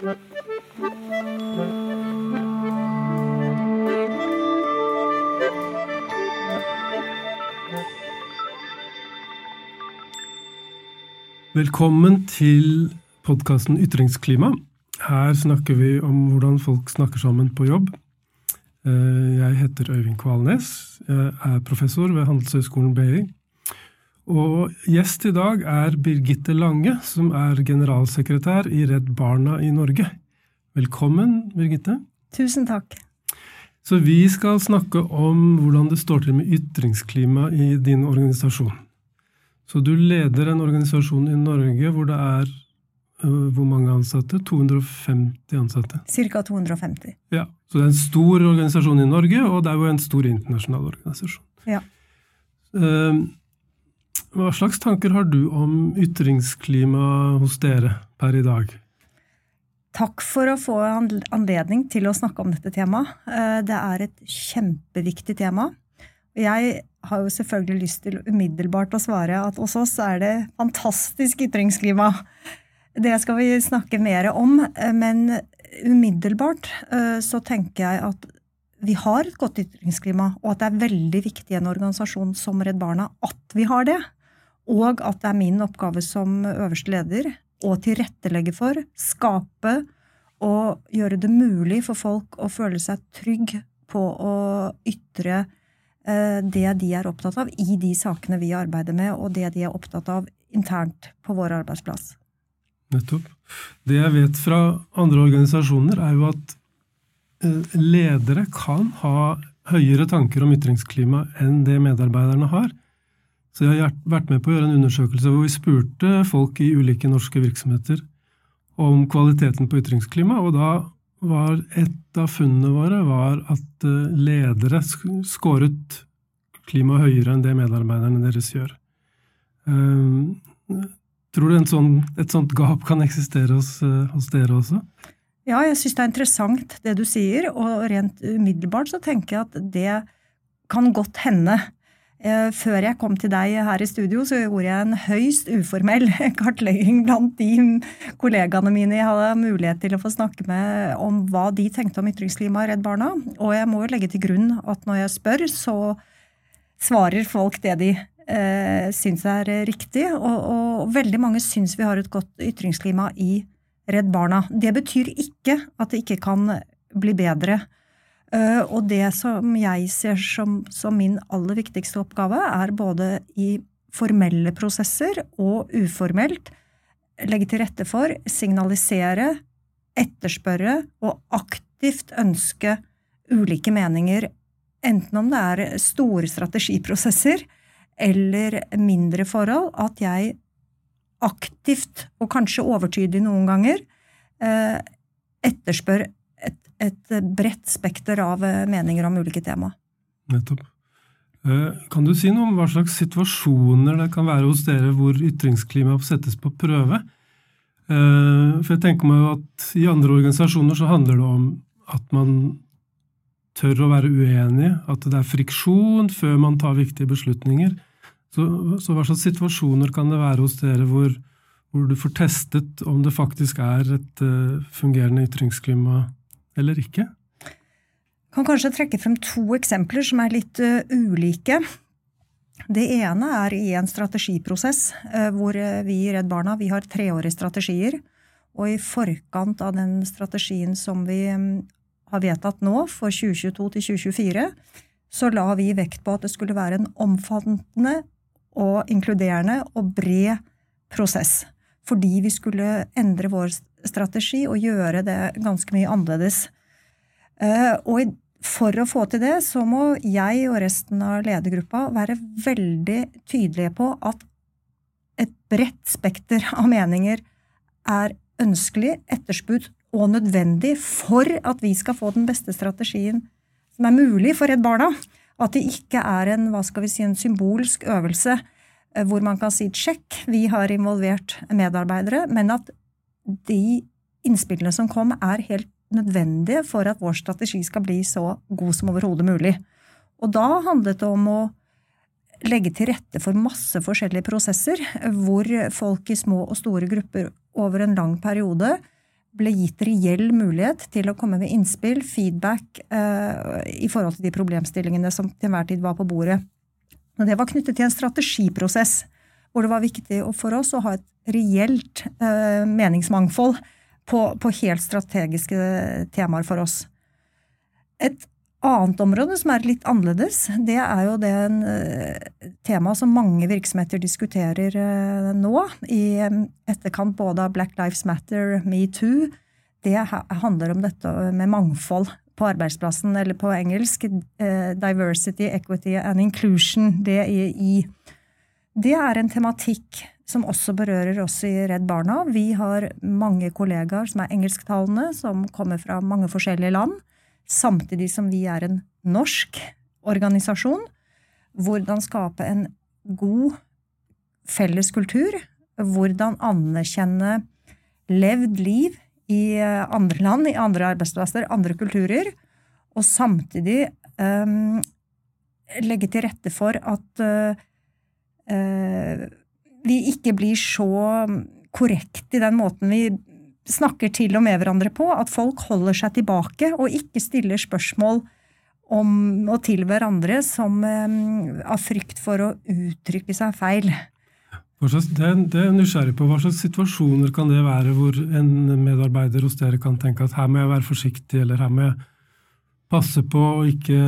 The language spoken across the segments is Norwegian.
Velkommen til podkasten Ytringsklima. Her snakker vi om hvordan folk snakker sammen på jobb. Eh, jeg heter Øyvind Kvalnes. Jeg er professor ved Handelshøyskolen BI. Og gjest i dag er Birgitte Lange, som er generalsekretær i Redd Barna i Norge. Velkommen, Birgitte. Tusen takk. Så vi skal snakke om hvordan det står til med ytringsklima i din organisasjon. Så du leder en organisasjon i Norge hvor det er øh, hvor mange ansatte? 250 ansatte? Ca. 250. Ja, Så det er en stor organisasjon i Norge, og det er jo en stor internasjonal organisasjon. Ja. Uh, hva slags tanker har du om ytringsklima hos dere per i dag? Takk for å få anledning til å snakke om dette temaet. Eh, det er et kjempeviktig tema. Jeg har jo selvfølgelig lyst til umiddelbart å svare at hos oss er det fantastisk ytringsklima. Det skal vi snakke mer om, men umiddelbart eh, så tenker jeg at vi har et godt ytringsklima, og at det er veldig viktig i en organisasjon som Redd Barna at vi har det. Og at det er min oppgave som øverste leder å tilrettelegge for, skape og gjøre det mulig for folk å føle seg trygg på å ytre Eh, det de er opptatt av i de sakene vi arbeider med, og det de er opptatt av internt på vår arbeidsplass. Nettopp. Det jeg vet fra andre organisasjoner, er jo at eh, ledere kan ha høyere tanker om ytringsklima enn det medarbeiderne har. Så jeg har vært med på å gjøre en undersøkelse hvor vi spurte folk i ulike norske virksomheter om kvaliteten på ytringsklima, og da var et av funnene våre var at eh, ledere skåret klima høyere enn det medarbeiderne deres gjør. Eh, tror du sånn, et sånt gap kan eksistere hos, eh, hos dere også? Ja, jeg syns det er interessant det du sier, og rent umiddelbart så tenker jeg at det kan godt hende. Eh, før jeg kom til deg her i studio, så gjorde jeg en høyst uformell kartlegging blant de kollegaene mine jeg hadde mulighet til å få snakke med om hva de tenkte om ytringsklima i Redd Barna. Og jeg må jo legge til grunn at når jeg spør, så svarer folk det de eh, syns er riktig. Og, og veldig mange syns vi har et godt ytringsklima i Redd Barna. Det betyr ikke at det ikke kan bli bedre. Eh, og det som jeg ser som, som, min aller viktigste oppgave, er både i formelle prosesser og uformelt legge til rette for, signalisere, etterspørre og aktivt ønske ulike meninger, enten om det er store strategiprosesser eller mindre forhold, at jeg aktivt, og kanskje overtydig noen ganger, eh, etterspør et bredt spekter av eh, meninger om ulike tema. Nettopp. Eh, kan du si noe om hva slags situasjoner det kan være hos dere hvor ytringsklimaet settes på prøve? Eh, for jeg tenker meg at i andre organisasjoner så handler det om at man tør å være uenig, at det er friksjon før man tar viktige beslutninger. Så, så hva slags situasjoner kan det være hos dere hvor, hvor du får testet om det faktisk er et fungerende ytringsklima eller ikke? Jeg kan kanskje trekke frem to eksempler som er litt uh, ulike. Det ene er i en strategiprosess uh, hvor uh, vi i Redd Barna vi har treårige strategier. Og i forkant av den strategien som vi um, har vedtatt nå, for 2022 til 2024, så la vi vekt på at det skulle være en omfattende og inkluderende og bred prosess. Fordi vi skulle endre vår strategi og gjøre det ganske mye annerledes. Eh, og for å få til det, så må jeg og resten av ledergruppa være veldig tydelige på at et bredt spekter av meninger er ønskelig, etterspurt og nødvendig for at vi skal få den beste strategien som er mulig for Redd Barna. At det ikke er en, hva skal vi si, en symbolsk øvelse eh, hvor man kan si sjekk, vi har involvert medarbeidere, men at de innspillene som kom, er helt nødvendige for at vår strategi skal bli så god som overhodet mulig. Og da handlet det om å legge til rette for masse forskjellige prosesser, hvor folk i små og store grupper over en lang periode ble gitt reell mulighet til å komme med innspill, feedback, eh, i forhold til de problemstillingene som til enhver tid var på bordet. Og det var knyttet til en strategiprosess, hvor det var viktig for oss å ha et reelt eh, meningsmangfold på, på helt strategiske temaer for oss. Et annet område som er litt annerledes, det er jo det uh, temaet som mange virksomheter diskuterer uh, nå, i um, etterkant både av Black Lives Matter, metoo. Det handler om dette med mangfold på arbeidsplassen, eller på engelsk diversity, equity and inclusion, DEI. Det er en tematikk som også berører oss i Redd Barna. Vi har mange kollegaer som er engelsktalende, som kommer fra mange forskjellige land samtidig som vi er en norsk organisasjon. Hvordan skape en god felles kultur. Hvordan anerkjenne levd liv i andre land, i andre arbeidsplasser, andre kulturer. Og samtidig um, legge til rette for at uh, vi ikke blir så korrekt i den måten vi snakker til og med hverandre på, at folk holder seg tilbake og ikke stiller spørsmål om og til hverandre som um, av frykt for å uttrykke seg feil. Det, det er nysgjerrig på. Hva slags situasjoner kan det være hvor en medarbeider hos dere kan tenke at her må jeg være forsiktig, eller her må jeg passe på å ikke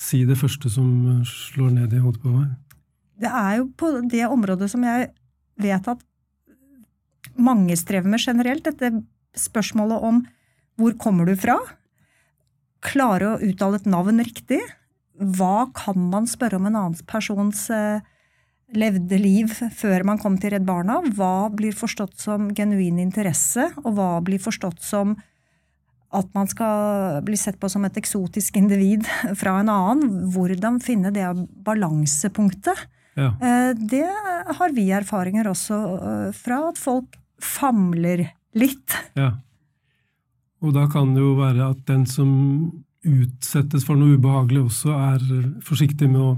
si det første som slår ned i hodet på meg? Det er jo på det området som jeg vet at mange strever med generelt, dette spørsmålet om hvor kommer du fra? Klare å uttale et navn riktig? Hva kan man spørre om en annen persons eh, levde liv før man kom til Redd Barna? Hva blir forstått som genuin interesse, og hva blir forstått som at man skal bli sett på som et eksotisk individ fra en annen? Hvordan finne det balansepunktet? Ja. Eh, det har vi erfaringer også eh, fra, at folk famler litt. Ja. Og da kan det jo være at den som utsettes for noe ubehagelig, også er forsiktig med å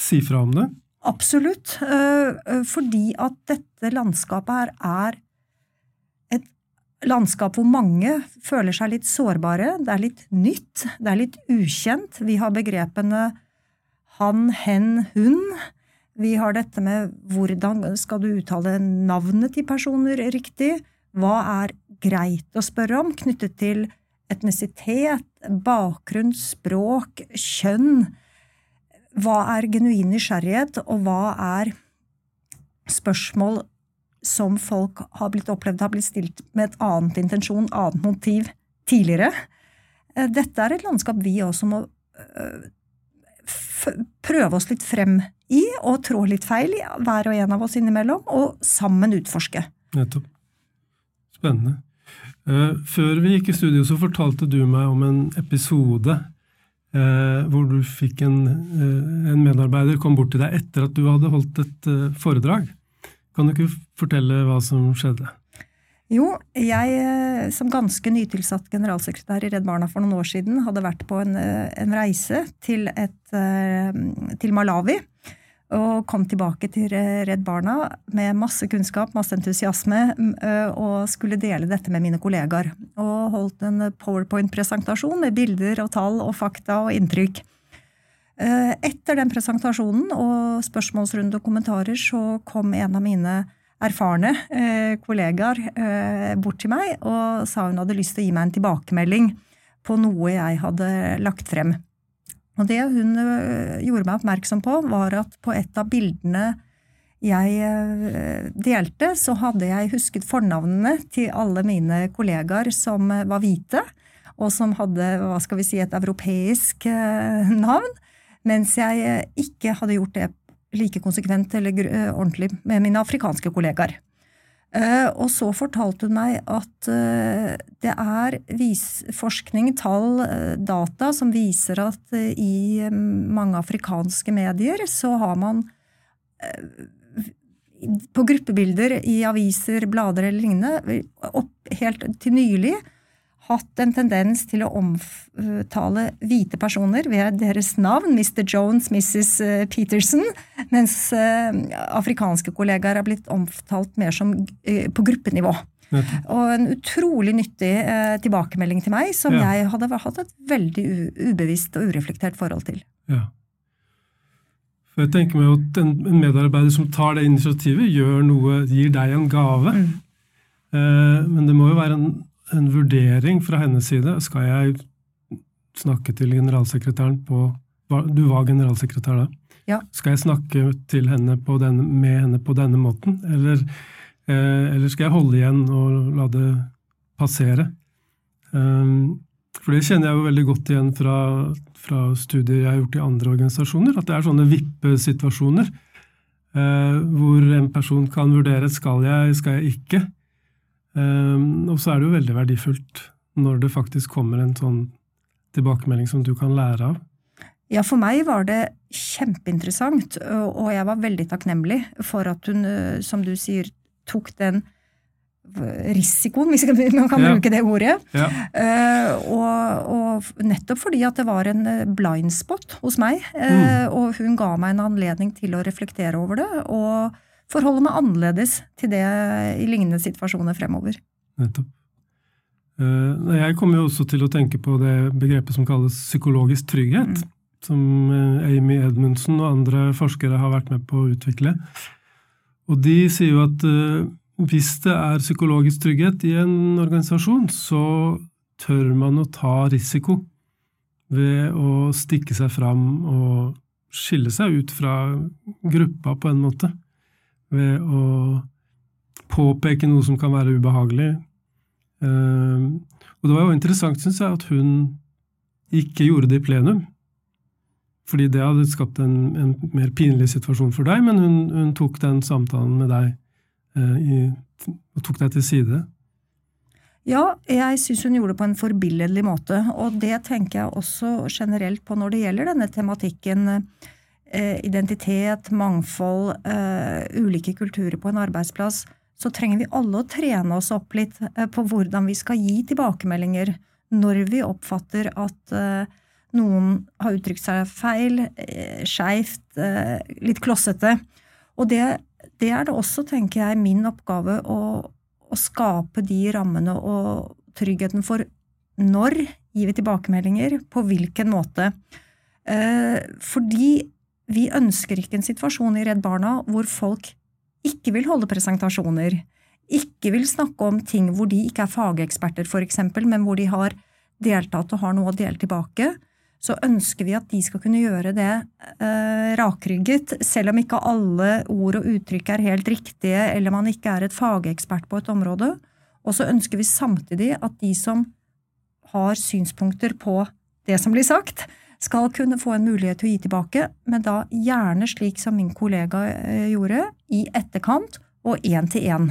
si fra om det? Absolutt. Eh, fordi at dette landskapet her er et landskap hvor mange føler seg litt sårbare. Det er litt nytt, det er litt ukjent. Vi har begrepene han, hen, hun. Vi har dette med hvordan skal du uttale navnet til personer riktig? Hva er greit å spørre om knyttet til etnisitet, bakgrunn, språk, kjønn? Hva er genuin nysgjerrighet, og hva er spørsmål som folk har blitt opplevd har blitt stilt med et annet intensjon, annet motiv, tidligere? Eh, dette er et landskap vi også må øh, prøve oss litt frem i, og trå litt feil, i, hver og en av oss innimellom, og sammen utforske. Nettopp. Spennende. Eh, før vi gikk i studio, så fortalte du meg om en episode eh, hvor du fikk en, eh, en, medarbeider kom bort til deg etter at du hadde holdt et foredrag. Kan du ikke fortelle hva som skjedde? Jo, jeg eh, som ganske nytilsatt generalsekretær i Redd Barna for noen år siden hadde vært på en, eh, en reise til, et, eh, til, Malawi. Og kom tilbake til Redd Barna med masse kunnskap, masse entusiasme, og skulle dele dette med mine kollegaer. Og holdt en powerpoint-presentasjon med bilder og tall og fakta og inntrykk. Etter den presentasjonen og spørsmålsrunde og kommentarer så kom en av mine erfarne eh, kollegaer eh, bort til meg og sa hun hadde lyst til å gi meg en tilbakemelding på noe jeg hadde lagt frem. Og det hun eh, gjorde meg oppmerksom på, var at på et av bildene jeg eh, delte, så hadde jeg husket fornavnene til alle mine kollegaer som var hvite, og som hadde hva skal vi si, et europeisk eh, navn, mens jeg ikke hadde gjort det like konsekvent eller eh, ordentlig med mine afrikanske kollegaer. Eh, og så fortalte hun meg at eh, det er forskning, tall, data som viser at i mange afrikanske medier så har man på gruppebilder i aviser, blader eller lignende, helt til nylig hatt en tendens til å omtale hvite personer ved deres navn, Mr. Jones, Mrs. Eh, Peterson, mens eh, afrikanske kollegaer har blitt omtalt mer som eh, på gruppenivå. Og en utrolig nyttig eh, tilbakemelding til meg, som Ja. jeg hadde hatt et veldig ubevisst og ureflektert forhold til. Ja. For jeg tenker meg at en, en medarbeider som tar det initiativet, gjør noe, gir deg en gave. Mm. Eh, men det må jo være en, en vurdering fra hennes side. Skal jeg snakke til generalsekretæren på Du var generalsekretær da. Ja. Skal jeg snakke til henne på denne, med henne på denne måten, eller, eh, eller skal jeg holde igjen og la det passere? Um, for det kjenner jeg jo veldig godt igjen fra, fra studier jeg har gjort i andre organisasjoner, at det er sånne vippesituasjoner eh, hvor en person kan vurdere skal jeg, skal jeg ikke. Um, og så er det jo veldig verdifullt når det faktisk kommer en sånn tilbakemelding som du kan lære av. Ja, for meg var det kjempeinteressant, og jeg var veldig takknemlig for at hun, eh, som du sier, tok den risikoen, hvis man kan Ja. bruke det ordet. Ja. Eh, og, og nettopp fordi at det var en eh, blind spot hos meg, mm. og hun ga meg en anledning til å reflektere over det, og forholde meg annerledes til det i lignende situasjoner fremover. Nettopp. Eh, jeg kommer jo også til å tenke på det begrepet som kalles psykologisk trygghet, Mm. som eh, Amy Edmundsen og andre forskere har vært med på å utvikle. Og de sier jo at eh, hvis det er psykologisk trygghet i en organisasjon, så tør man å ta risiko ved å stikke seg fram og skille seg ut fra gruppa på en måte. Ved å påpeke noe som kan være ubehagelig. Eh, og det var jo interessant, syns jeg, at hun ikke gjorde det i plenum. Fordi det hadde skapt en, en mer pinlig situasjon for deg, men hun, hun tok den samtalen med deg eh, i, og tok deg til side. Ja, jeg syns hun gjorde det på en forbilledlig måte, og det tenker jeg også generelt på når det gjelder denne tematikken eh, identitet, mangfold, eh, ulike kulturer på en arbeidsplass, så trenger vi alle å trene oss opp litt eh, på hvordan vi skal gi tilbakemeldinger når vi oppfatter at eh, noen har uttrykt seg feil, eh, skeivt, eh, litt klossete. Og det, det er det også, tenker jeg, min oppgave å å skape de rammene og tryggheten for når gir vi tilbakemeldinger, på hvilken måte. Eh, fordi vi ønsker ikke en situasjon i Redd Barna hvor folk ikke vil holde presentasjoner, ikke vil snakke om ting hvor de ikke er fageksperter, eksempel, men hvor de har deltatt og har noe å dele tilbake. Så ønsker vi at de skal kunne gjøre det eh, rakrygget, selv om ikke alle ord og uttrykk er helt riktige, eller man ikke er et fagekspert på et område. Og så ønsker vi samtidig at de som har synspunkter på det som blir sagt, skal kunne få en mulighet til å gi tilbake, men da gjerne slik som min kollega eh, gjorde, i etterkant og én til én.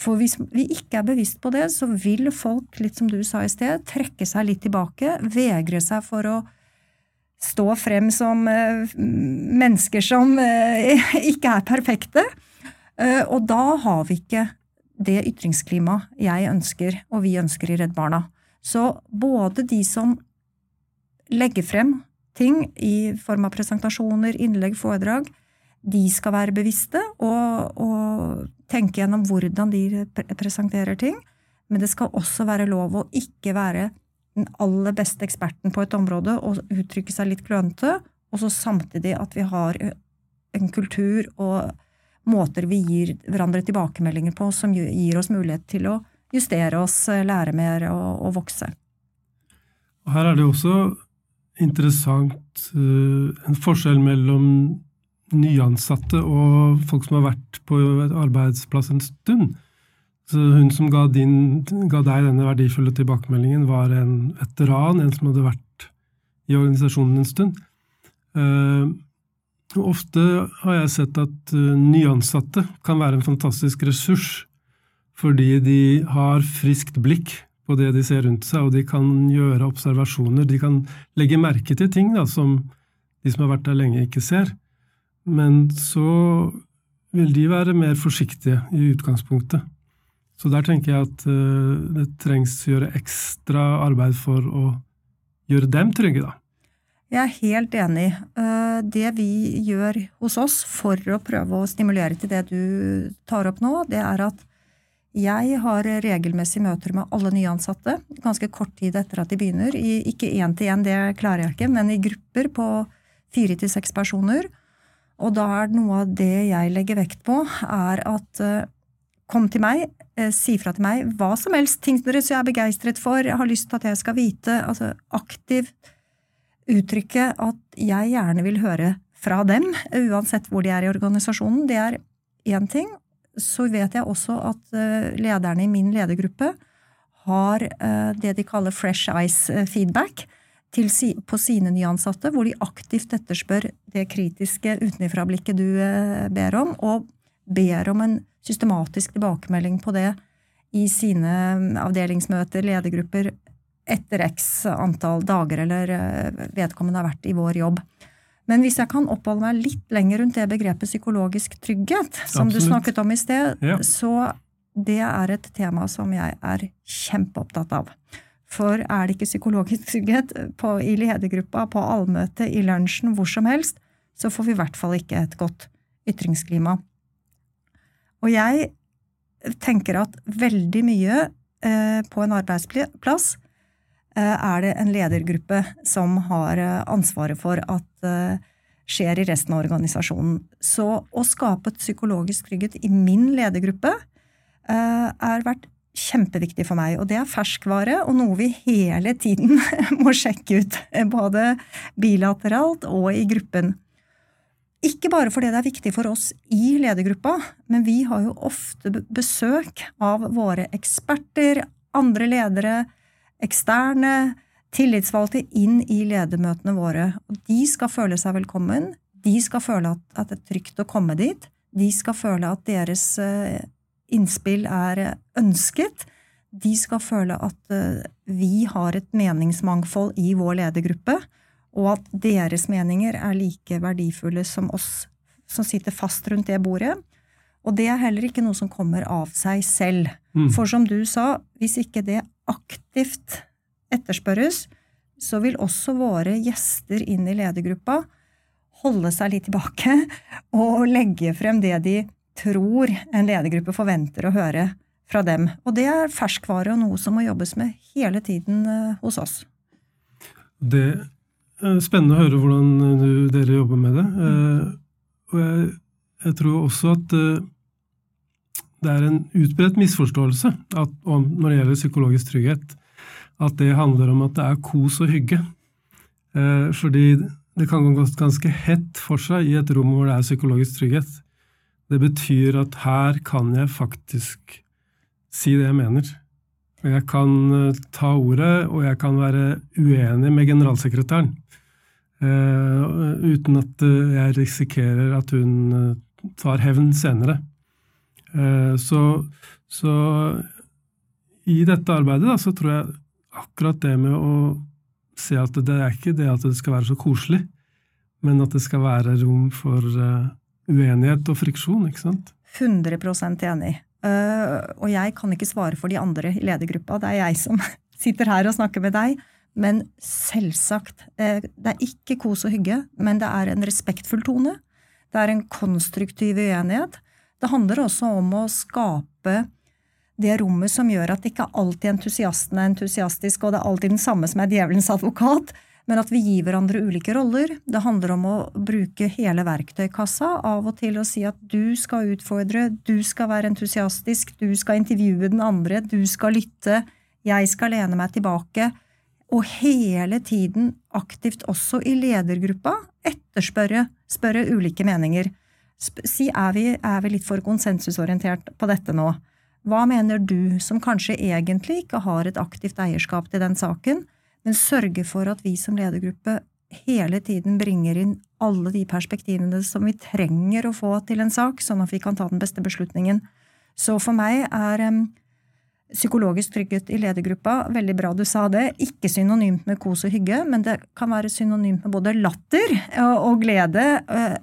For hvis vi ikke er bevisst på det, så vil folk, litt som du sa i sted, trekke seg litt tilbake, vegre seg for å stå frem som eh, mennesker som eh, ikke er perfekte. Og da har vi ikke det ytringsklimaet jeg ønsker, og vi ønsker i Redd Barna. Så både de som legger frem ting i form av presentasjoner, innlegg, foredrag, de skal være bevisste og, og tenke gjennom hvordan de pre- presenterer ting. Men det skal også være lov å ikke være den aller beste eksperten på et område og uttrykke seg litt klønete, og så samtidig at vi har en kultur og måter vi gir hverandre tilbakemeldinger på som gir oss mulighet til å justere oss, lære mer og, og vokse. Her er det også interessant eh, en forskjell mellom nyansatte og folk som har vært på et arbeidsplass en stund. Så hun som ga, din, ga deg denne verdifulle tilbakemeldingen, var en veteran, en som hadde vært i organisasjonen en stund. Eh, ofte har jeg sett at eh, nyansatte kan være en fantastisk ressurs, fordi de har friskt blikk på det de ser rundt seg, og de kan gjøre observasjoner. De kan legge merke til ting da, som de som har vært der lenge, ikke ser. Men så vil de være mer forsiktige i utgangspunktet. Så der tenker jeg at eh, det trengs å gjøre ekstra arbeid for å gjøre dem trygge, da. Jeg er helt enig. Eh, Det vi gjør hos oss for å prøve å stimulere til det du tar opp nå, det er at Jeg har regelmessig møter med alle nyansatte ganske kort tid etter at de begynner. I, ikke én til én, det klarer jeg ikke, men i grupper på fire til seks personer. Og da er noe av det jeg legger vekt på, er at uh, kom til meg, uh, si fra til meg hva som helst, ting dere er begeistret for, jeg har lyst til at jeg skal vite, altså aktivt uttrykke at jeg gjerne vil høre fra dem, uansett hvor de er i organisasjonen. Det er én ting. Så vet jeg også at uh, lederne i min ledergruppe har det de kaller fresh eyes feedback si, på sine nyansatte, hvor de aktivt etterspør det kritiske utenfra-blikket du eh, ber om, og ber om en systematisk tilbakemelding på det i sine mm, avdelingsmøter, ledergrupper, etter x antall dager eller eh, vedkommende har vært i vår jobb. Men hvis jeg kan oppholde meg litt lenger rundt det begrepet psykologisk trygghet, som Absolutt. du snakket om i sted, ja. så det er et tema som jeg er kjempeopptatt av. For er det ikke psykologisk trygghet på, i ledergruppa, på allmøtet, i lunsjen, hvor som helst, så får vi i hvert fall ikke et godt ytringsklima. Og jeg tenker at veldig mye eh, på en arbeidsplass er det en ledergruppe som har eh, ansvaret for at eh, skjer i resten av organisasjonen. Så å skape et psykologisk trygghet i min ledergruppe eh, er vært kjempeviktig for meg. Og det er ferskvare, og noe vi hele tiden må sjekke ut. Både bilateralt og i gruppen. Ikke bare fordi det er viktig for oss i ledergruppa, men vi har jo ofte besøk av våre eksperter, andre ledere, eksterne, tillitsvalgte inn i ledermøtene våre. De skal føle seg velkommen. De skal føle at, det er trygt å komme dit. De skal føle at deres eh, innspill er ønsket. De skal føle at eh, vi har et meningsmangfold i vår ledergruppe, og at deres meninger er like verdifulle som oss som sitter fast rundt det bordet. Og det er heller ikke noe som kommer av seg selv. Mm. For som du sa, hvis ikke det aktivt etterspørres, så vil også våre gjester inn i ledergruppa holde seg litt tilbake og legge frem det de tror en ledergruppe forventer å høre fra dem. Og det er ferskvare og noe som må jobbes med hele tiden eh, hos oss. Det er spennende å høre hvordan eh, dere jobber med det. Mm. Og jeg, jeg, tror også at det er en utbredt misforståelse at, når det gjelder psykologisk trygghet, at det handler om at det er kos og hygge. Fordi det kan gå ganske hett for seg i et rom hvor det er psykologisk trygghet. Det betyr at her kan jeg faktisk si det jeg mener. Og jeg kan eh, ta ordet, og jeg kan være uenig med generalsekretæren. Eh, uten at uh, jeg risikerer at hun uh, tar hevn senere. Så, så, i dette arbeidet da, så tror jeg akkurat det med å se at det er ikke det at det skal være så koselig, men at det skal være rom for uenighet og friksjon, ikke sant? 100 enig. Uh, og jeg kan ikke svare for de andre i ledergruppa, det er jeg som sitter her og snakker med deg. Men selvsagt, det er ikke kos og hygge, men det er en respektfull tone. Det er en konstruktiv uenighet. Det handler også om å skape det rommet som gjør at ikke alltid entusiasten er entusiastisk, og det er alltid den samme som er djevelens advokat, men at vi gir hverandre ulike roller. Det handler om å bruke hele verktøykassa, av og til å si at du skal utfordre, du skal være entusiastisk, du skal intervjue den andre, du skal lytte, jeg skal lene meg tilbake. Og hele tiden aktivt også i ledergruppa etterspørre spørre ulike meninger. Si er vi, er vi litt for konsensusorientert på dette nå? Hva mener du, som kanskje egentlig ikke har et aktivt eierskap til den saken, men sørge for at vi som ledergruppe hele tiden bringer inn alle de perspektivene som vi trenger å få til en sak, sånn at vi kan ta den beste beslutningen. Så for meg er um, psykologisk trygghet i ledergruppa veldig bra du sa det, ikke synonymt med kos og hygge, men det kan være synonymt med både latter og, og glede uh,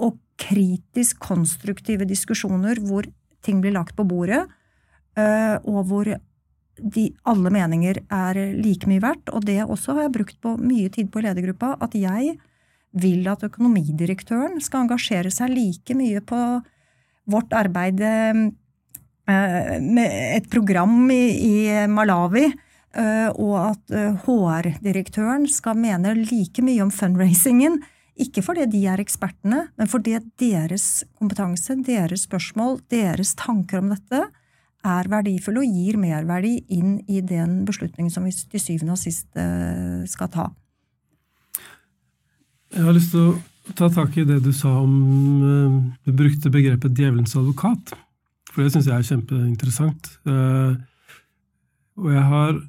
og kritisk konstruktive diskusjoner hvor ting blir lagt på bordet, uh, og hvor de, alle meninger er like mye verdt. Og det også har jeg brukt på mye tid på i ledergruppa, at jeg vil at økonomidirektøren skal engasjere seg like mye på vårt arbeid med et program i, Malawi, og at HR-direktøren skal mene like mye om fundraisingen. Ikke fordi de er ekspertene, men fordi deres kompetanse, deres spørsmål, deres tanker om dette er verdifulle og gir merverdi inn i den beslutningen som vi til syvende og sist skal ta. Jeg har lyst til å ta tak i det du sa om eh, Du brukte begrepet 'djevelens advokat'. For det syns jeg er kjempeinteressant. Eh, og jeg har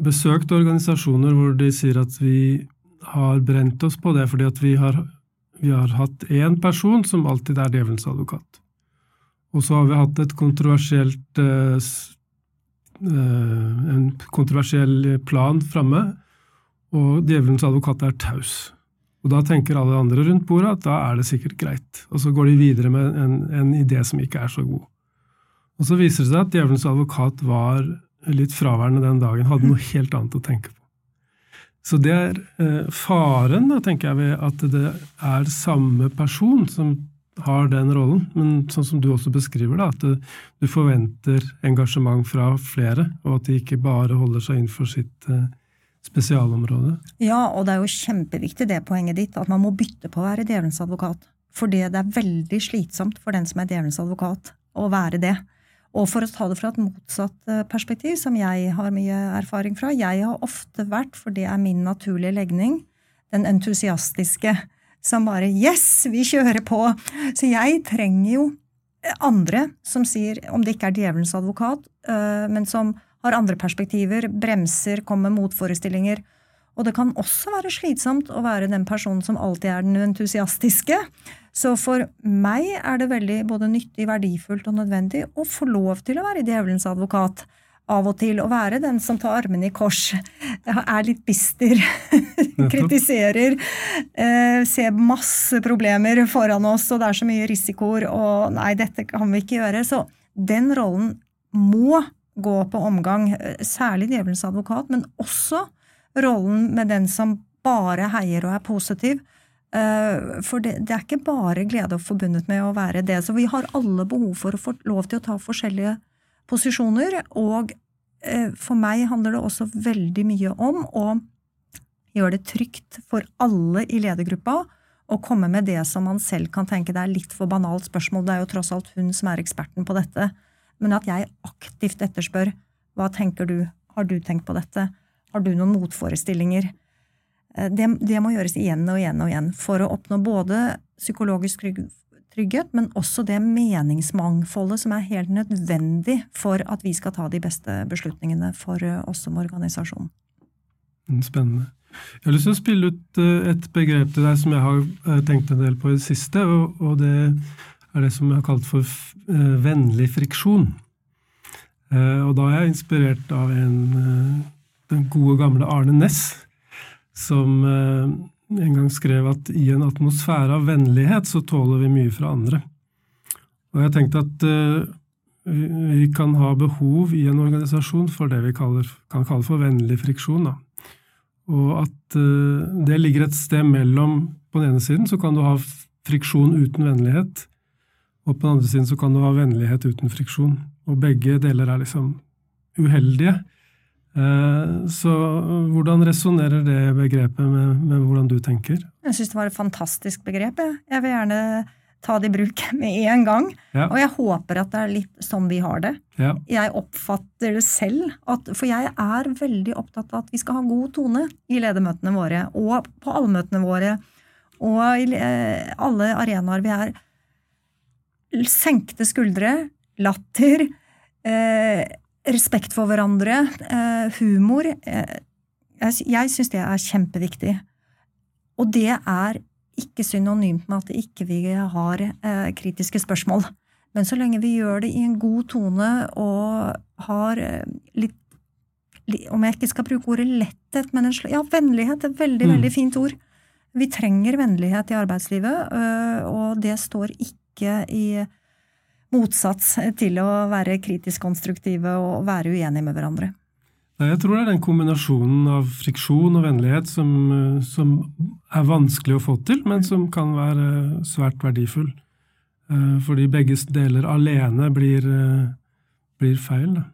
besøkt organisasjoner hvor de sier at vi har brent oss på det fordi at vi har, vi har hatt én person som alltid er djevelens advokat. Og så har vi hatt et kontroversielt eh, en kontroversiell plan framme, og djevelens advokat er taus. Og da tenker alle andre rundt bordet at da er det sikkert greit. Og så går de videre med en, en idé som ikke er så god. Og så viser det seg at djevelens advokat var litt fraværende den dagen, hadde noe helt annet å tenke på. Så det er eh, faren, da, tenker jeg, ved at det er samme person som har den rollen, men sånn som du også beskriver, da, at du forventer engasjement fra flere, og at de ikke bare holder seg innenfor sitt eh, spesialområde. Ja, og det er jo kjempeviktig det poenget ditt, at man må bytte på å være djevelens advokat. For det er veldig slitsomt for den som er djevelens advokat, å være det. Og for å ta det fra et motsatt eh, perspektiv, som jeg har mye erfaring fra Jeg har ofte vært, for det er min naturlige legning, den entusiastiske som bare Yes, vi kjører på! Så jeg trenger jo andre som sier, om det ikke er djevelens advokat, eh, men som har andre perspektiver, bremser, kommer med motforestillinger. Og det kan også være slitsomt å være den personen som alltid er den entusiastiske. Så for meg er det veldig både nyttig, verdifullt og nødvendig å få lov til å være djevelens advokat av og til. Å være den som tar armene i kors, er litt bister, kritiserer, eh, ser masse problemer foran oss, og det er så mye risikoer, og nei, dette kan vi ikke gjøre. Så den rollen må gå på omgang, eh, særlig djevelens advokat, men også rollen med den som bare heier og er positiv. Eh, for det, det er ikke bare glede forbundet med å være det. Så vi har alle behov for å få lov til å ta forskjellige posisjoner. Og eh, for meg handler det også veldig mye om å gjøre det trygt for alle i ledergruppa å komme med det som man selv kan tenke det er litt for banalt spørsmål. Det er jo tross alt hun som er eksperten på dette men at jeg aktivt etterspør hva tenker du, har du tenkt på dette, har du noen motforestillinger? Eh, det, det må gjøres igjen og igjen og igjen for å oppnå både psykologisk trygghet, men også det meningsmangfoldet som er helt nødvendig for at vi skal ta de beste beslutningene for eh, oss som organisasjon. Mm, spennende. Jeg har lyst til å spille ut eh, et begrep til deg som jeg har tenkt en del på i det siste, og det er det som jeg har kalt for vennlig friksjon. Og da er jeg inspirert av en, den gode, gamle Arne Næss, som en gang skrev at i en atmosfære av vennlighet så tåler vi mye fra andre. Og jeg tenkte at vi kan ha behov i en organisasjon for det vi kaller, kan kalle for vennlig friksjon. Da. Og at det ligger et sted mellom På den ene siden så kan du ha friksjon uten vennlighet, og på den andre siden så kan du ha vennlighet uten friksjon. Og begge deler er liksom uheldige. Eh, så hvordan resonnerer det begrepet med, med, hvordan du tenker? Jeg syns det var et fantastisk begrep. Jeg vil gjerne ta det i bruk med en gang. Ja. Og jeg håper at det er litt sånn vi har det. Ja. Jeg oppfatter det selv, at, for jeg er veldig opptatt av at vi skal ha god tone i ledermøtene våre, og på allmøtene våre, og i eh, alle arenaer vi er senkte skuldre, latter, eh, respekt for hverandre, eh, humor. Eh, jeg syns det er kjempeviktig. Og det er ikke synonymt med at ikke vi ikke har eh, kritiske spørsmål. Men så lenge vi gjør det i en god tone og har litt Om jeg ikke skal bruke ordet letthet, men en ja, vennlighet er et veldig, mm. veldig fint ord. Vi trenger vennlighet i arbeidslivet, og det står ikke i motsats til å være kritisk konstruktive og være uenige med hverandre. Jeg tror det er den kombinasjonen av friksjon og vennlighet som, som, er vanskelig å få til, men som kan være svært verdifull. Eh, fordi begge deler alene blir, eh, blir feil. Da.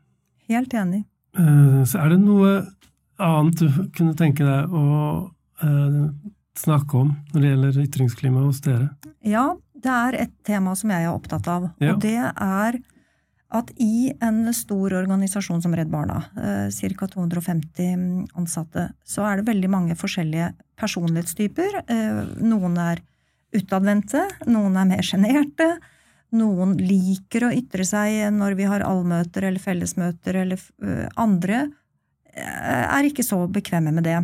Helt enig. Eh, så er det noe annet du kunne tenke deg å eh, snakke om når det gjelder ytringsklima hos dere? Ja, det er et tema som jeg er opptatt av. Ja. Og det er at i en stor organisasjon som Redd Barna, eh, ca. 250 ansatte, så er det veldig mange forskjellige personlighetstyper. Eh, noen er utadvendte, noen er mer sjenerte. Noen liker å ytre seg når vi har allmøter eller fellesmøter, eller eh, andre er ikke så bekvemme med det.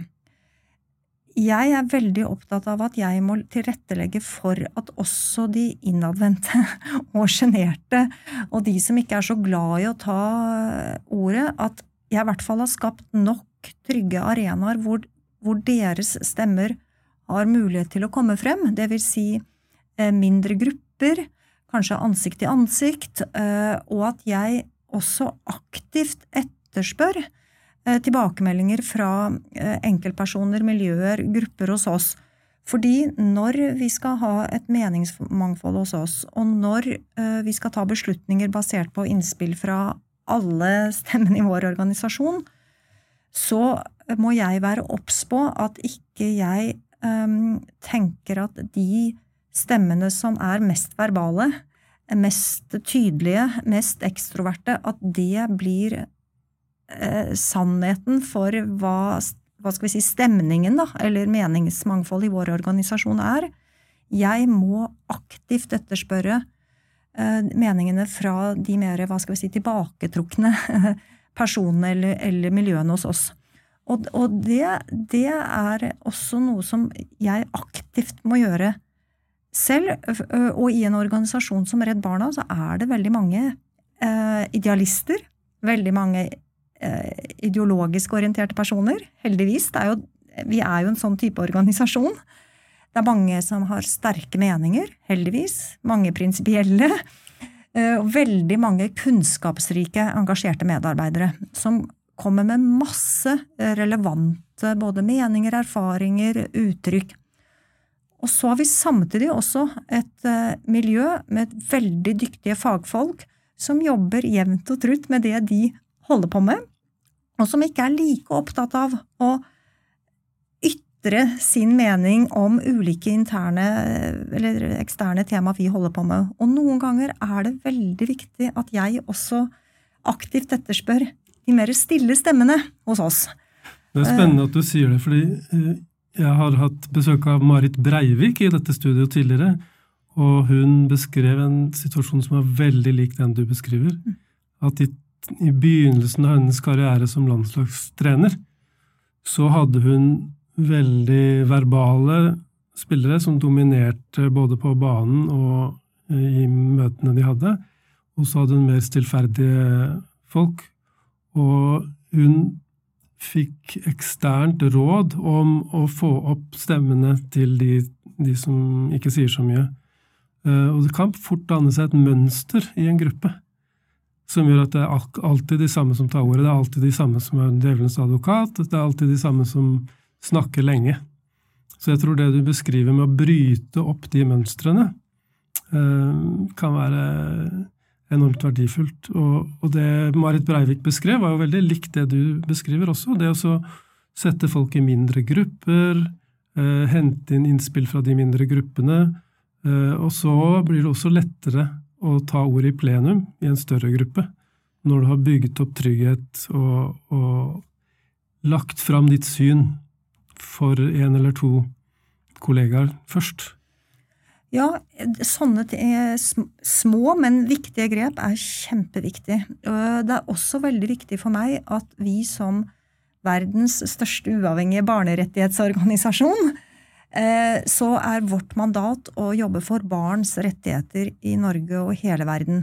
Jeg er veldig opptatt av at jeg må tilrettelegge for at også de innadvendte og sjenerte, og de som ikke er så glad i å ta ordet, at jeg i hvert fall har skapt nok trygge arenaer hvor, hvor deres stemmer har mulighet til å komme frem. Det vil si eh, mindre grupper, kanskje ansikt til ansikt, eh, og at jeg også aktivt etterspør tilbakemeldinger fra eh, enkeltpersoner, miljøer, grupper hos oss. Fordi når vi skal ha et meningsmangfold hos oss, og når eh, vi skal ta beslutninger basert på innspill fra alle stemmene i vår organisasjon, så må jeg være obs på at ikke jeg um, tenker at de stemmene som er mest verbale, mest tydelige, mest ekstroverte, at det blir eh, sannheten for hva, hva skal vi si, stemningen, da, eller meningsmangfoldet i vår organisasjon er. Jeg må aktivt etterspørre eh, meningene fra de mer hva skal vi si, tilbaketrukne personene eller, eller miljøene hos oss. Og, og det, det, er også noe som jeg aktivt må gjøre selv. Og i en organisasjon som Redd Barna så er det veldig mange eh, idealister. Veldig mange ideologisk orienterte personer. Heldigvis. Er jo, vi er jo en sånn type organisasjon. Det er mange som har sterke meninger, heldigvis. Mange prinsipielle. Eh, og veldig mange kunnskapsrike, engasjerte medarbeidere som kommer med masse relevante både meninger, erfaringer, uttrykk. Og så har vi samtidig også et eh, miljø med veldig dyktige fagfolk som jobber jevnt og trutt med det de holder på med, og som ikke er like opptatt av å ytre sin mening om ulike interne eller eksterne tema vi holder på med. Og noen ganger er det veldig viktig at jeg også aktivt etterspør de mer stille stemmene hos oss. Det er spennende at du sier det, fordi eh, jeg har hatt besøk av Marit Breivik i dette studioet tidligere, og hun beskrev en situasjon som er veldig lik den du beskriver. Mm. At de i begynnelsen av hennes karriere som landslagstrener, så hadde hun veldig verbale spillere som dominerte både på banen og eh, i møtene de hadde. Og så hadde hun mer stillferdige folk. Og hun fikk eksternt råd om å få opp stemmene til de, de som ikke sier så mye. Eh, og det kan fort danne seg et mønster i en gruppe som gjør at det er alltid de samme som tar ordet, det er alltid de samme som er djevelens advokat, det er alltid de samme som snakker lenge. Så jeg tror det du beskriver med å bryte opp de mønstrene, eh, kan være enormt verdifullt. Og, det Marit Breivik beskrev, var jo veldig likt det du beskriver også. Det å sette folk i mindre grupper, eh, hente inn innspill fra de mindre gruppene. Eh, og så blir det også lettere å ta ordet i plenum i en større gruppe, når du har bygget opp trygghet og, og lagt fram ditt syn for en eller to kollegaer først. Ja, sånne små, men viktige grep er kjempeviktig. Det er også veldig viktig for meg at vi som verdens største uavhengige barnerettighetsorganisasjon Eh, så er vårt mandat å jobbe for barns rettigheter i Norge og hele verden.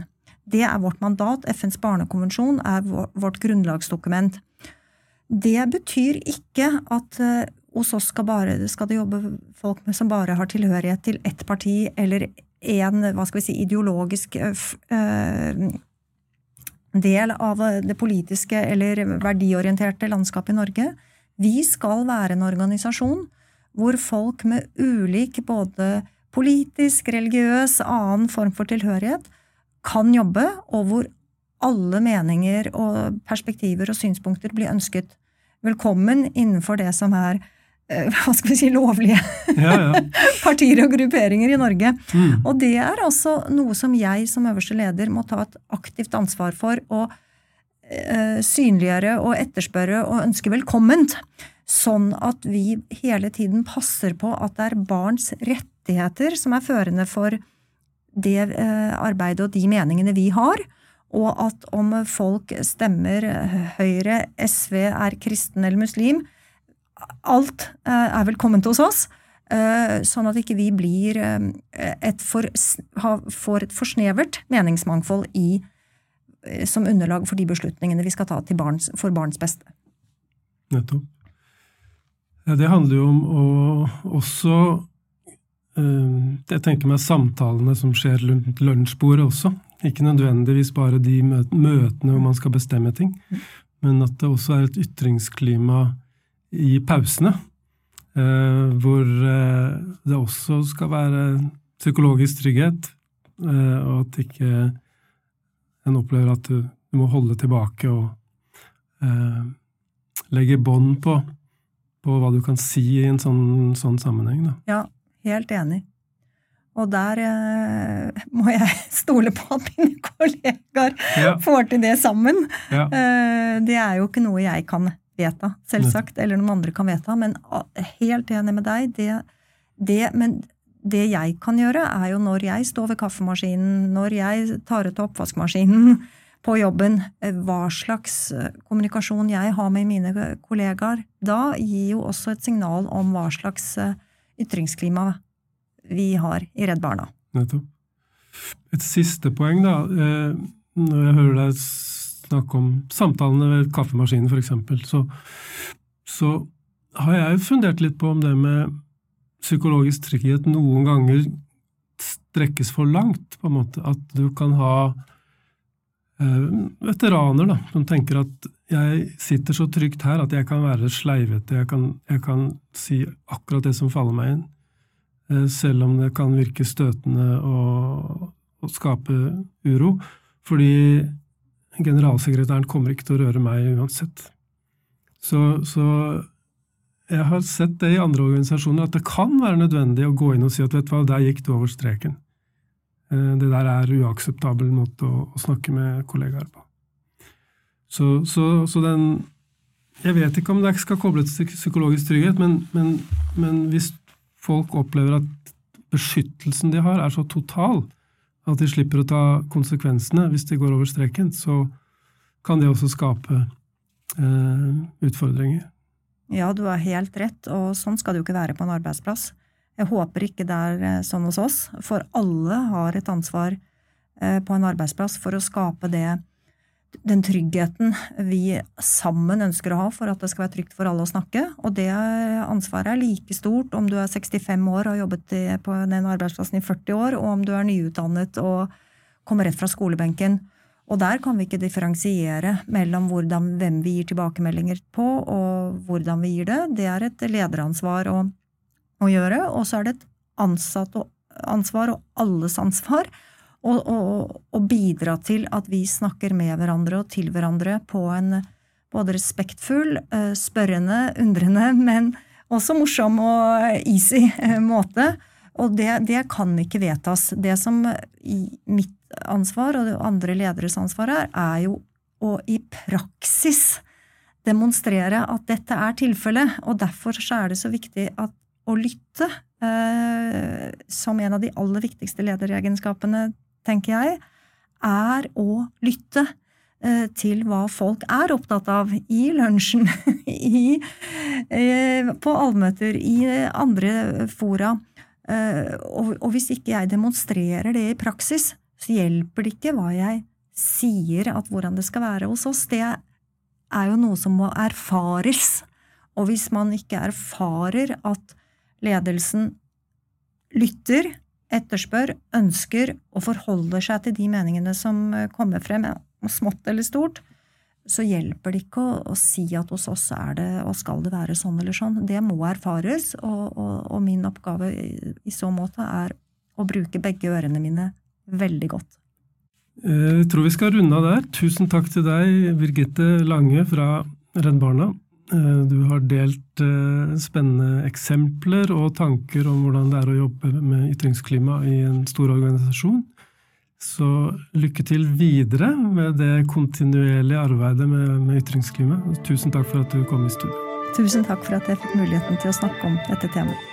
Det er vårt mandat. FNs barnekonvensjon er vårt grunnlagsdokument. Det betyr ikke at eh, hos oss skal, bare, skal det jobbe folk som bare har tilhørighet til ett parti eller vi si, ideologisk øh, del av det politiske eller verdiorienterte landskapet i Norge. Vi skal være en organisasjon hvor folk med ulik både politisk, religiøs, annen form for tilhørighet kan jobbe, og hvor alle meninger og perspektiver og synspunkter blir ønsket velkommen innenfor det som er eh, hva skal vi si, lovlige Ja, ja. partier og grupperinger i Norge. Mm. Og det er altså noe som jeg som øverste leder må ta et aktivt ansvar for å eh, synliggjøre og etterspørre og ønske velkomment. Sånn at vi hele tiden passer på at det er barns rettigheter som er førende for det eh, arbeidet og de meningene vi har. Og at om folk stemmer eh, Høyre, SV, er kristen eller muslim, alt eh, er velkomment hos oss. Sånn at ikke vi blir et for, får et for snevert meningsmangfold i, som underlag for de beslutningene vi skal ta barns, for barns beste. Nettopp. Ja, det handler jo om å også eh, Jeg tenker meg samtalene som skjer rundt lunsjbordet også. Ikke nødvendigvis bare de møtene hvor man skal bestemme ting, men at det også er et ytringsklima i pausene. eh, hvor eh, det også skal være psykologisk trygghet, og at ikke en opplever at du, må holde tilbake og legge bånd på, på hva du kan si i en sånn, sånn sammenheng. Da. Ja, helt enig. Og der eh, må jeg stole på at mine kollegaer Ja, får til det sammen. ja, Eh, det er jo ikke noe jeg kan vedta, selvsagt, eller noen andre kan vedta, men helt enig med deg. Det, det, men det jeg kan gjøre, er jo når jeg står ved kaffemaskinen, når jeg tar ut oppvaskmaskinen på jobben, eh, hva slags eh, kommunikasjon jeg har med mine kollegaer, da gir jo også et signal om hva slags eh, ytringsklima vi har i Redd Barna. nettopp. Et siste poeng, da. Når jeg hører deg snakke om samtalene ved kaffemaskinen, f.eks., så, så har jeg fundert litt på om det med psykologisk trygghet noen ganger strekkes for langt, på en måte. At du kan ha veteraner da, som tenker at jeg sitter så trygt her at jeg kan være sleivete, jeg kan, jeg kan si akkurat det som faller meg inn. Eh, selv om det kan virke støtende og, og skape uro. Fordi generalsekretæren kommer ikke til å røre meg uansett. Så, så jeg har sett det i andre organisasjoner, at det kan være nødvendig å gå inn og si at vet du hva, der gikk du over streken. Eh, Det der er uakseptabel måte å, å snakke med kollegaer på. Så, så, så den Jeg vet ikke om det skal kobles til psykologisk trygghet, men, men, men hvis folk opplever at beskyttelsen de har, er så total at de slipper å ta konsekvensene hvis de går over streken, så kan det også skape eh, utfordringer. Ja, du har helt rett, og sånn skal det jo ikke være på en arbeidsplass. Jeg håper ikke det er eh, sånn hos oss, for alle har et ansvar eh, på en arbeidsplass for å skape det, den tryggheten vi sammen ønsker å ha for at det skal være trygt for alle å snakke. Og det ansvaret er like stort om du er 65 år og har jobbet på den arbeidsplassen i 40 år, og om du er nyutdannet og kommer rett fra skolebenken. Og der kan vi ikke differensiere mellom hvordan, hvem vi gir tilbakemeldinger på, og hvordan vi gir det. Det er et lederansvar å, å gjøre, og så er det et ansatt ansvar og alles ansvar å bidra til at vi snakker med hverandre og til hverandre på en både respektfull, eh, spørrende, undrende, men også morsom og easy eh, måte. Og det, det kan ikke vedtas. Det som mitt ansvar og andre lederes ansvar er, er jo å i praksis demonstrere at dette er tilfellet. Og derfor er det så viktig at, å lytte eh, som en av de aller viktigste lederegenskapene, tenker jeg, er å lytte eh, til hva folk er opptatt av i lunsjen, i, eh, på allmøter, i andre fora. Eh, og, og hvis ikke jeg demonstrerer det i praksis, så hjelper det ikke hva jeg sier at hvordan det skal være hos oss. Det er jo noe som må erfares. Og hvis man ikke erfarer at ledelsen lytter, etterspør, ønsker og forholder seg til de meningene som kommer frem, smått eller stort, så hjelper det ikke å, å si at hos oss er det og skal det være sånn eller sånn. Det må erfares, og, og, og min oppgave i, i så måte er å bruke begge ørene mine veldig godt. Jeg tror vi skal runde av der. Tusen takk til deg, Birgitte Lange fra Redd Barna. Eh, du har delt eh, spennende eksempler og tanker om hvordan det er å jobbe med ytringsklima i en stor organisasjon. Så lykke til videre med det kontinuerlige arbeidet med, med ytringsklima. Tusen takk for at du kom i studio. Tusen takk for at jeg fikk muligheten til å snakke om dette temaet.